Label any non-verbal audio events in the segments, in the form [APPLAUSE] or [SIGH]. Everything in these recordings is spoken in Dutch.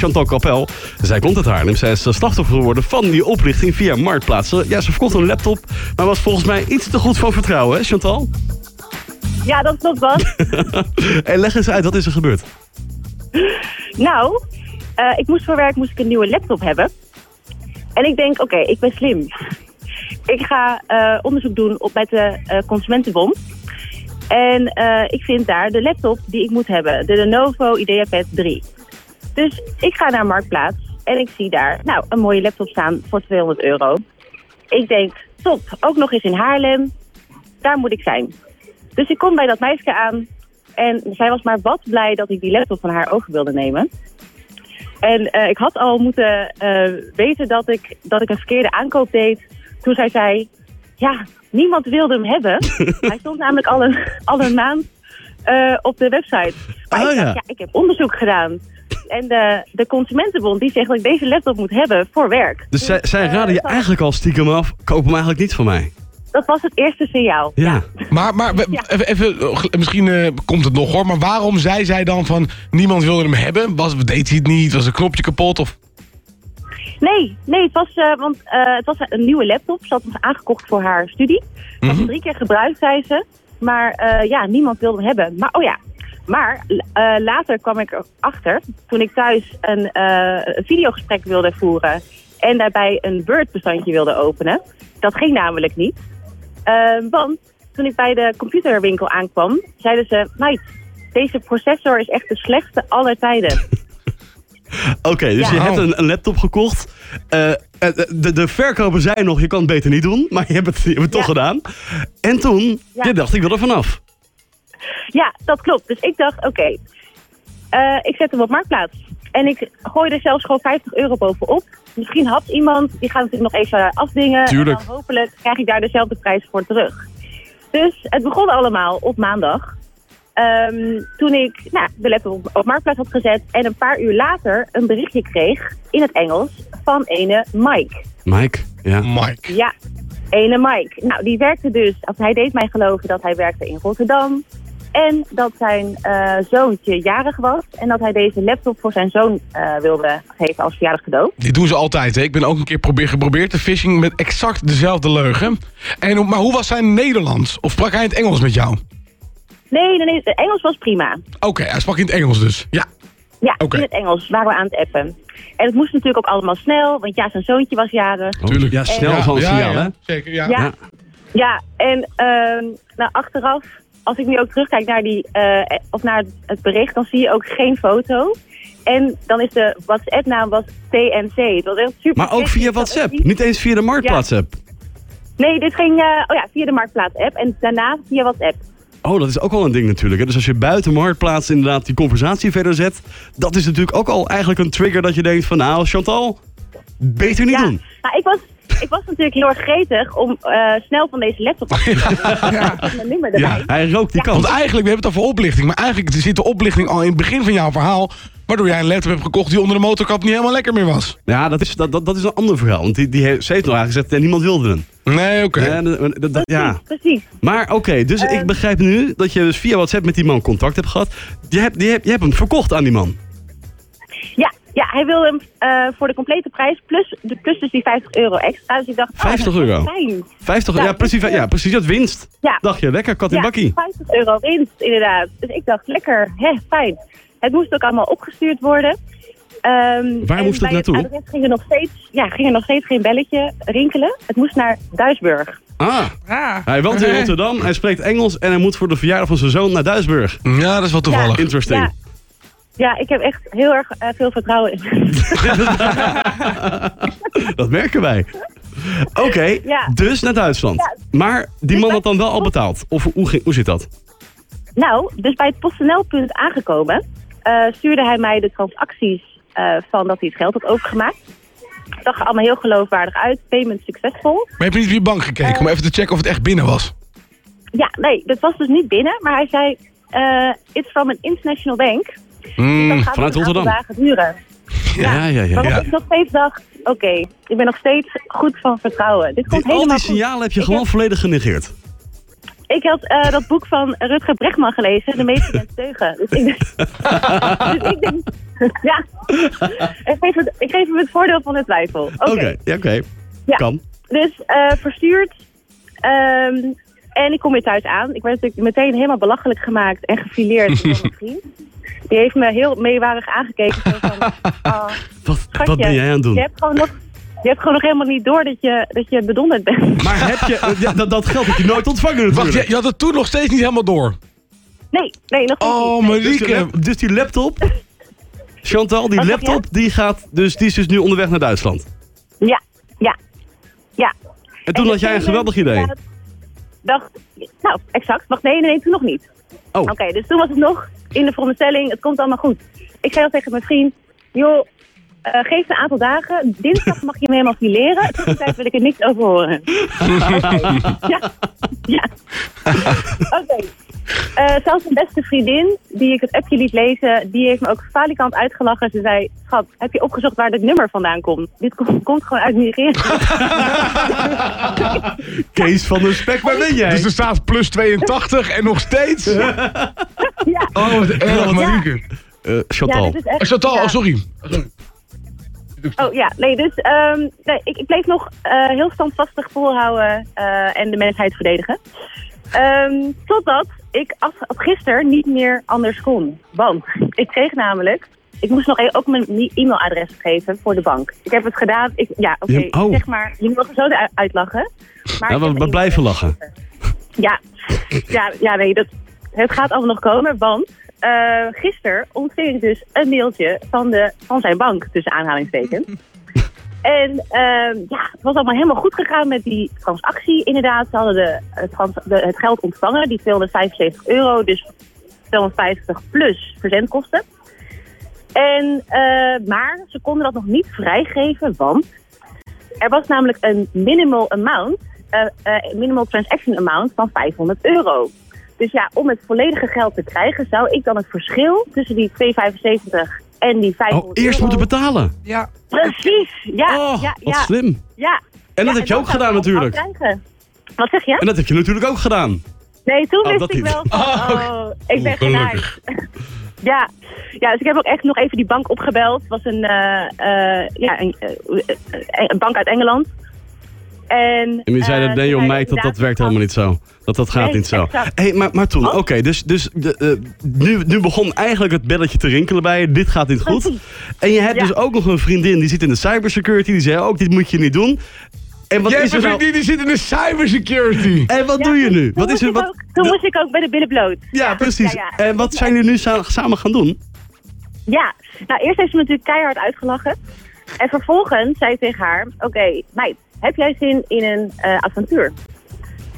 Chantal Capel. Zij komt uit Haarlem. Zij is slachtoffer geworden van die oplichting via Marktplaats. Ja, ze verkocht een laptop, maar was volgens mij iets te goed van vertrouwen, hè Chantal? Ja, dat klopt wel. [LAUGHS] en leg eens uit, wat is er gebeurd? Nou, uh, ik moest voor werk moest ik een nieuwe laptop hebben. En ik denk, oké, ik ben slim. Ik ga uh, onderzoek doen op, bij de uh, Consumentenbond. En ik vind daar de laptop die ik moet hebben. De Lenovo IdeaPad 3. Dus ik ga naar Marktplaats en ik zie daar nou, een mooie laptop staan voor 200 euro. Ik denk, top, ook nog eens in Haarlem. Daar moet ik zijn. Dus ik kom bij dat meisje aan en zij was maar wat blij dat ik die laptop van haar over wilde nemen. En uh, ik had al moeten uh, weten dat ik, dat ik een verkeerde aankoop deed toen zij zei... Ja, niemand wilde hem hebben. [LAUGHS] Hij stond namelijk al een, al een maand uh, op de website. Maar oh, ik, dacht, ja. ik heb onderzoek gedaan. En de, de Consumentenbond die zegt dat ik deze laptop moet hebben voor werk. Dus, zij, zij raden je eigenlijk al stiekem af, koop hem eigenlijk niet van mij. Dat was het eerste signaal. Ja. Maar, maar [LAUGHS] Ja. even, even, misschien eh, komt het nog hoor, maar waarom zei zij dan van niemand wilde hem hebben? Was, deed hij het niet? Was een knopje kapot? Of... Nee, nee, het was, eh, want, eh, het was een nieuwe laptop. Ze had hem aangekocht voor haar studie. Ze had hem drie keer gebruikt, zei ze. Maar eh, ja, niemand wilde hem hebben. Maar oh ja, maar eh, later kwam ik erachter, toen ik thuis een, eh, een videogesprek wilde voeren en daarbij een Word-bestandje wilde openen. Dat ging namelijk niet. Eh, want toen ik bij de computerwinkel aankwam, zeiden ze... Meid, deze processor is echt de slechtste aller tijden. [LAUGHS] Oké, dus Ja. je hebt een, een laptop gekocht. Eh, de, de verkoper zei nog, je kan het beter niet doen. Maar je hebt het, je hebt het toch gedaan. En toen, Ja. je dacht, ik wil er vanaf. Ja, dat klopt. Dus ik dacht, oké, eh, ik zet hem op Marktplaats. En ik gooi er zelfs gewoon 50 euro bovenop. Misschien had iemand, die gaat natuurlijk nog even afdingen. Tuurlijk. En dan hopelijk krijg ik daar dezelfde prijs voor terug. Dus het begon allemaal op maandag. Ehm, toen ik nou, de laptop op, op Marktplaats had gezet. En een paar uur later een berichtje kreeg in het Engels van ene Mike. Mike, ja. Mike. Ja, ene Mike. Nou, die werkte dus, of hij deed mij geloven dat hij werkte in Rotterdam. En dat zijn eh, zoontje jarig was. En dat hij deze laptop voor zijn zoon eh, wilde geven als verjaardag cadeau. Dit doen ze altijd. Hè? Ik ben ook een keer probeer, geprobeerd te phishing met exact dezelfde leugen. En, maar hoe was zijn Nederlands? Of sprak hij in het Engels met jou? Nee, nee, nee, het Engels was prima. Oké, hij sprak in het Engels dus. Ja. Ja, Oké. in het Engels waren we aan het appen. En het moest natuurlijk ook allemaal snel, want ja, zijn zoontje was jarig. Tuurlijk. Ja, snel Ja, van ja, signaal, ja. hè? Zeker, ja. Ja, Ja. ja. en ehm, nou, achteraf, als ik nu ook terugkijk naar, die, eh, of naar het bericht, dan zie je ook geen foto. En dan is de WhatsApp-naam was TNC. Het was echt super Maar ook via WhatsApp. Niet eens via de Marktplaats-app. Nee, dit ging eh, oh ja, via de Marktplaats-app en daarna via WhatsApp. Oh, dat is ook wel een ding natuurlijk. Hè? Dus als je buiten Marktplaats inderdaad die conversatie verder zet... dat is natuurlijk ook al eigenlijk een trigger dat je denkt van... nou, Chantal, beter niet ja, doen. nou, ik was, ik was natuurlijk heel erg gretig om eh, snel van deze laptop af te gaan. ja. Ja, hij rookt die Ja. Want eigenlijk, we hebben het over oplichting. Maar eigenlijk zit de oplichting al in het begin van jouw verhaal. Waardoor jij een laptop hebt gekocht die onder de motorkap niet helemaal lekker meer was. Ja, dat is, dat, dat, dat is een ander verhaal. Want die, die heeft, ze heeft nog eigenlijk gezegd, eh, niemand wilde hem. Nee, oké. Ja, ja. Precies. Maar oké, dus Ehm. ik begrijp nu dat je dus via WhatsApp met die man contact hebt gehad. Je hebt, je hebt, je hebt hem verkocht aan die man. Ja, ja, hij wil hem eh, voor de complete prijs plus, de, plus dus die 50 euro extra. Dus ik dacht, oh, 50 dat is euro? Fijn. 50 Ja, ja, precies, ja, precies, dat winst. Ja. Dacht je, lekker, kat in Ja, bakkie. 50 euro winst, inderdaad. Dus ik dacht, lekker, hè, fijn. Het moest ook allemaal opgestuurd worden. Ehm, Waar en moest het naartoe? adres ging er, nog steeds, ja, ging er nog steeds geen belletje rinkelen. Het moest naar Duisburg. Ah, Ah, hij woont in. Rotterdam, hij spreekt Engels en hij moet voor de verjaardag van zijn zoon naar Duisburg. Ja, dat is wel toevallig. Interesting. Ja. Ik heb echt heel erg eh, veel vertrouwen in. [LAUGHS] dat merken wij. Oké, Ja. dus naar Duitsland. Ja. Maar die Dus man had dan wel al betaald? Of hoe, ging, hoe zit dat? nou, dus bij het PostNL-punt aangekomen, eh, stuurde hij mij de transacties eh, van dat hij het geld had overgemaakt. Het zag er allemaal heel geloofwaardig uit. Payment succesvol. Maar heb je niet op je bank gekeken om even te checken of het echt binnen was? Ja, nee, dat was dus niet binnen. Maar hij zei, eh it's from an international bank. Dus Hmm, dat gaat vanuit aantal Rotterdam. dagen duren. Ja, ja, ja. Ja. ik nog steeds dacht, oké, ik ben nog steeds goed van vertrouwen. Dit komt Die, al helemaal die goed. signalen heb je Ik gewoon heb- volledig genegeerd. Ik had eh, dat boek van Rutger Bregman gelezen, De meeste mensen deugen. Dus ik, [LAUGHS] dus ik denk, ja. ik, geef het, ik geef hem het voordeel van de twijfel. Oké. Oké. Ja. Kan. Dus eh, verstuurd. Ehm, en ik kom weer thuis aan. Ik werd natuurlijk meteen helemaal belachelijk gemaakt en gefileerd door mijn [LAUGHS] vriend. Die heeft me heel meewarig aangekeken. Zo van, [LAUGHS] oh, Wat, schatje, wat ben jij aan het doen? Je hebt gewoon nog, je hebt gewoon nog helemaal niet door dat je, dat je bedonderd bent. Maar heb je, ja, dat, dat geld heb je nooit ontvangen Wacht, natuurlijk. je, je had het toen nog steeds niet helemaal door. Nee, nee, nog steeds Oh, niet. Nee. dus, die Marieke. dus die laptop, [LAUGHS] Chantal, die laptop, die, gaat, dus, die is dus nu onderweg naar Duitsland. Ja, ja, ja. En toen En had jij een geweldig idee. Dacht, nou, exact. Wacht, nee, nee, nee, toen nog niet. Oh, Oké, dus toen was het nog in de veronderstelling, het komt allemaal goed. Ik zei al tegen mijn vriend, joh, eh, geef een aantal dagen. Dinsdag mag je me helemaal fileren. Tot die tijd wil ik er niks over horen. [LAUGHS] Ja, ja. Oké. Eh, zelfs mijn beste vriendin, die ik het appje liet lezen, die heeft me ook falikant uitgelachen. Ze zei, schat, heb je opgezocht waar dit nummer vandaan komt? Dit komt, komt gewoon uit Nigeria. [LAUGHS] Kees van der Spek, waar ben jij? Dus er staat plus 82 en nog steeds. ja. Oh, wat erg, Marieke. Eh, ja, Chantal. is echt... Oh, Chantal, ja. oh, sorry. Oh ja, nee, dus ehm, nee, ik, ik bleef nog eh, heel standvastig volhouden eh, en de mensheid verdedigen. Ehm, totdat ik af, gisteren niet meer anders kon. Want ik kreeg namelijk, ik moest nog even ook mijn e-mailadres geven voor de bank. Ik heb het gedaan, ik, ja oké, Ja, oh. zeg maar, je mag er zo uitlachen. Maar Ja, ik we, blijven lachen. Ja, [LAUGHS] ja, ja nee, dat, het gaat allemaal nog komen, want eh gisteren ontving ik dus een mailtje van, de, van zijn bank, tussen aanhalingstekens. En ehm, ja, het was allemaal helemaal goed gegaan met die transactie. Inderdaad, ze hadden de, de, het geld ontvangen, die 275 euro, dus 250 plus verzendkosten. En, eh, maar ze konden dat nog niet vrijgeven, want er was namelijk een minimal amount, eh, eh, minimal transaction amount van 500 euro. Dus ja, om het volledige geld te krijgen, zou ik dan het verschil tussen die 275 en die 500 Oh, eerst euro... moeten betalen. Ja. Precies, ja, Oh, ja, wat ja, slim. ja. En dat Ja, heb je ook gedaan natuurlijk. wel krijgen. Wat zeg je? En dat heb je natuurlijk ook gedaan. Nee, toen Oh, wist ik niet. wel van, Oh, oh, ik ben Gelukkig. genaaid. [LAUGHS] ja. ja, dus ik heb ook echt nog even die bank opgebeld. Het was een, eh, eh, ja, een, eh, een bank uit Engeland. En, En die zeiden, eh, nee joh meid, dat, dat werkt helemaal niet zo. Dat, dat gaat Nee, niet zo. exact. Hey, maar, maar toen, Oh. oké, dus, dus de, eh, nu, nu begon eigenlijk het belletje te rinkelen bij je. Dit gaat niet goed. En je hebt Ja. dus ook nog een vriendin die zit in de cybersecurity. Die zei ook, dit moet je niet doen. En wat Jij is hebt er een nou... vriendin die zit in de cybersecurity. En wat Ja, doe je nu? Toen, Wat is moest, er, ik wat... ook, toen moest ik ook bij de billen bloot. Ja, precies. Ja, ja. En wat zijn jullie nu sa- samen gaan doen? Ja, nou eerst heeft ze me natuurlijk keihard uitgelachen. En vervolgens zei ik tegen haar, oké, meid, heb jij zin in een eh, avontuur?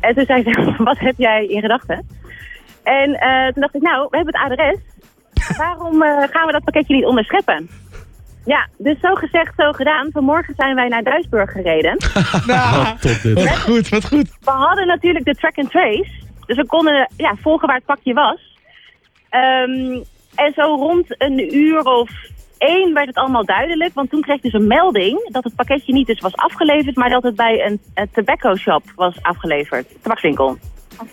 En toen zei ze, [LAUGHS] wat heb jij in gedachten? En eh, toen dacht ik, nou, we hebben het adres. Waarom eh, gaan we dat pakketje niet onderscheppen? Ja, dus zo gezegd, zo gedaan. Vanmorgen zijn wij naar Duisburg gereden. [LAUGHS] Wat tot dit. Wat goed, wat goed. We hadden natuurlijk de track and trace. Dus we konden ja, volgen waar het pakje was. Ehm, en zo rond een uur of één werd het allemaal duidelijk. Want toen kreeg ik dus een melding dat het pakketje niet dus was afgeleverd... maar dat het bij een, een tobacco shop was afgeleverd. Tabakswinkel.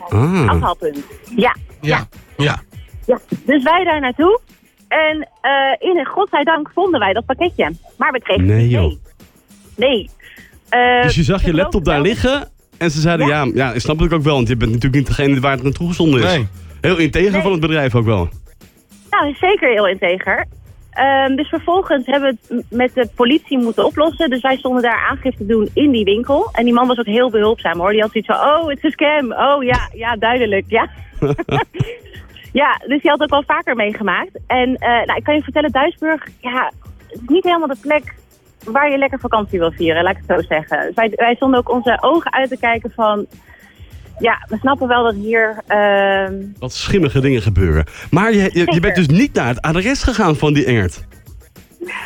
Ah. Afhaalpunt. Ja, Ja, ja. ja. Dus wij daar naartoe. En eh in godzijdank vonden wij dat pakketje. Maar we kregen Nee, het joh. niet mee. Nee. Eh, Dus je zag je laptop daar liggen. En ze zeiden, ja, Ja. ja, ik snap ik ook wel. Want je bent natuurlijk niet degene waar het naartoe gezonden is. Nee. Heel integer Nee. van het bedrijf ook wel. Nou, zeker heel integer. Ehm, dus vervolgens hebben we het met de politie moeten oplossen. Dus wij stonden daar aangifte te doen in die winkel. En die man was ook heel behulpzaam hoor. Die had zoiets van, oh, het is een scam. Oh ja, ja, duidelijk, ja. [LAUGHS] ja, dus die had ook al vaker meegemaakt. En eh, nou, ik kan je vertellen, Duisburg, ja, het is niet helemaal de plek waar je lekker vakantie wil vieren, laat ik het zo zeggen. Dus wij, wij stonden ook onze ogen uit te kijken van... Ja, we snappen wel dat hier... ehm, Wat schimmige dingen gebeuren. Maar je, je, je bent dus niet naar het adres gegaan van die Engert.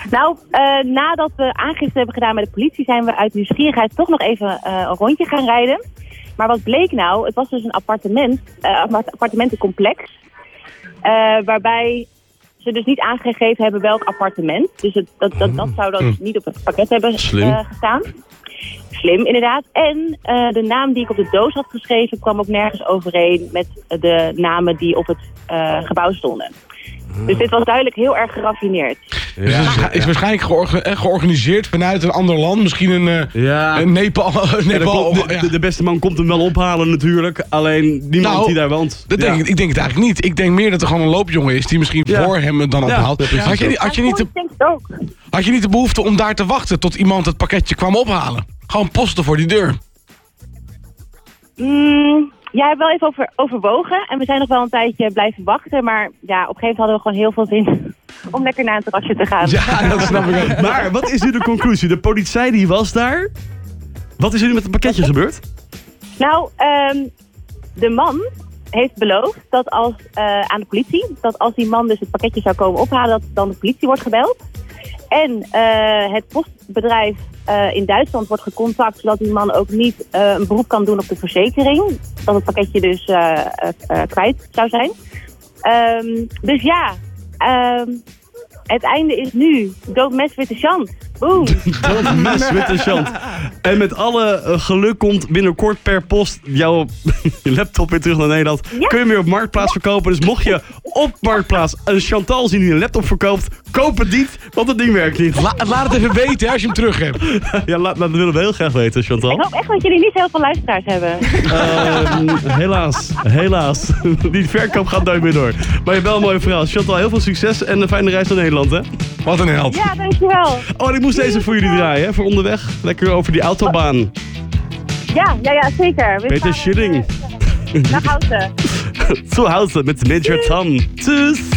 Nou, eh, nadat we aangifte hebben gedaan bij de politie, zijn we uit nieuwsgierigheid toch nog even eh, een rondje gaan rijden. Maar wat bleek nou? Het was dus een appartement, eh, appart- appartementencomplex. waarbij ze dus niet aangegeven hebben welk appartement. Dus het, dat, dat, dat zou dan niet op het pakket hebben gestaan. Slim, inderdaad. En eh, de naam die ik op de doos had geschreven kwam ook nergens overeen met de namen die op het eh, gebouw stonden. Dus dit was duidelijk heel erg geraffineerd. Dus het is, is waarschijnlijk georga- eh, georganiseerd vanuit een ander land. Misschien een, eh, Ja. een Nepal. Nepal komt- de, ja. de- de beste man komt hem wel ophalen natuurlijk. Alleen niemand Nou, die daar woont. Dat Ja. denk ik, ik denk het eigenlijk niet. Ik denk meer dat er gewoon een loopjongen is die misschien Ja. voor hem het dan Ja, ophaalt. had, je, had, je niet de, had je niet de behoefte om daar te wachten tot iemand het pakketje kwam ophalen? Gewoon posten voor die deur. Mm, ja, ik heb wel even over, overwogen. En we zijn nog wel een tijdje blijven wachten. Maar ja, op een gegeven moment hadden we gewoon heel veel zin [LAUGHS] om lekker naar een terrasje te gaan. Ja, dat snap ik ook. Maar wat is nu de conclusie? De politie die was daar. Wat is er nu met het pakketje gebeurd? Nou, ehm, de man heeft beloofd dat als, eh, aan de politie, dat als die man dus het pakketje zou komen ophalen, dat dan de politie wordt gebeld. En eh, het postbedrijf eh, in Duitsland wordt gecontact, zodat die man ook niet eh, een beroep kan doen op de verzekering. Dat het pakketje dus kwijt zou zijn. Ehm, dus ja, ehm, het einde is nu. Don't mess with chance. Boom. [LAUGHS] Dat mes met de chant. En met alle eh, geluk komt binnenkort per post jouw [LAUGHS] laptop weer terug naar Nederland. Ja. Kun je hem weer op Marktplaats verkopen. Dus mocht je op Marktplaats een Chantal zien die een laptop verkoopt, koop het niet, want het ding werkt niet. La- laat het even weten als je hem terug hebt. [LAUGHS] Ja, laat, dat willen we heel graag weten, Ik Chantal. hoop echt dat jullie niet heel veel luisteraars hebben. Ehm, helaas, helaas. Die verkoop gaat nooit meer door. Maar je hebt wel een mooie verhaal. Chantal, heel veel succes en een fijne reis naar Nederland, hè? Wat een held. Ja, dankjewel. Oh, ik moest deze voor jullie draaien, hè? Voor onderweg. Lekker over die autobaan. Ja, ja, ja, zeker. We Peter gaan, Schilling. eh, Naar Houten. [LAUGHS] Zu Hause met Major Tom. Tschüss.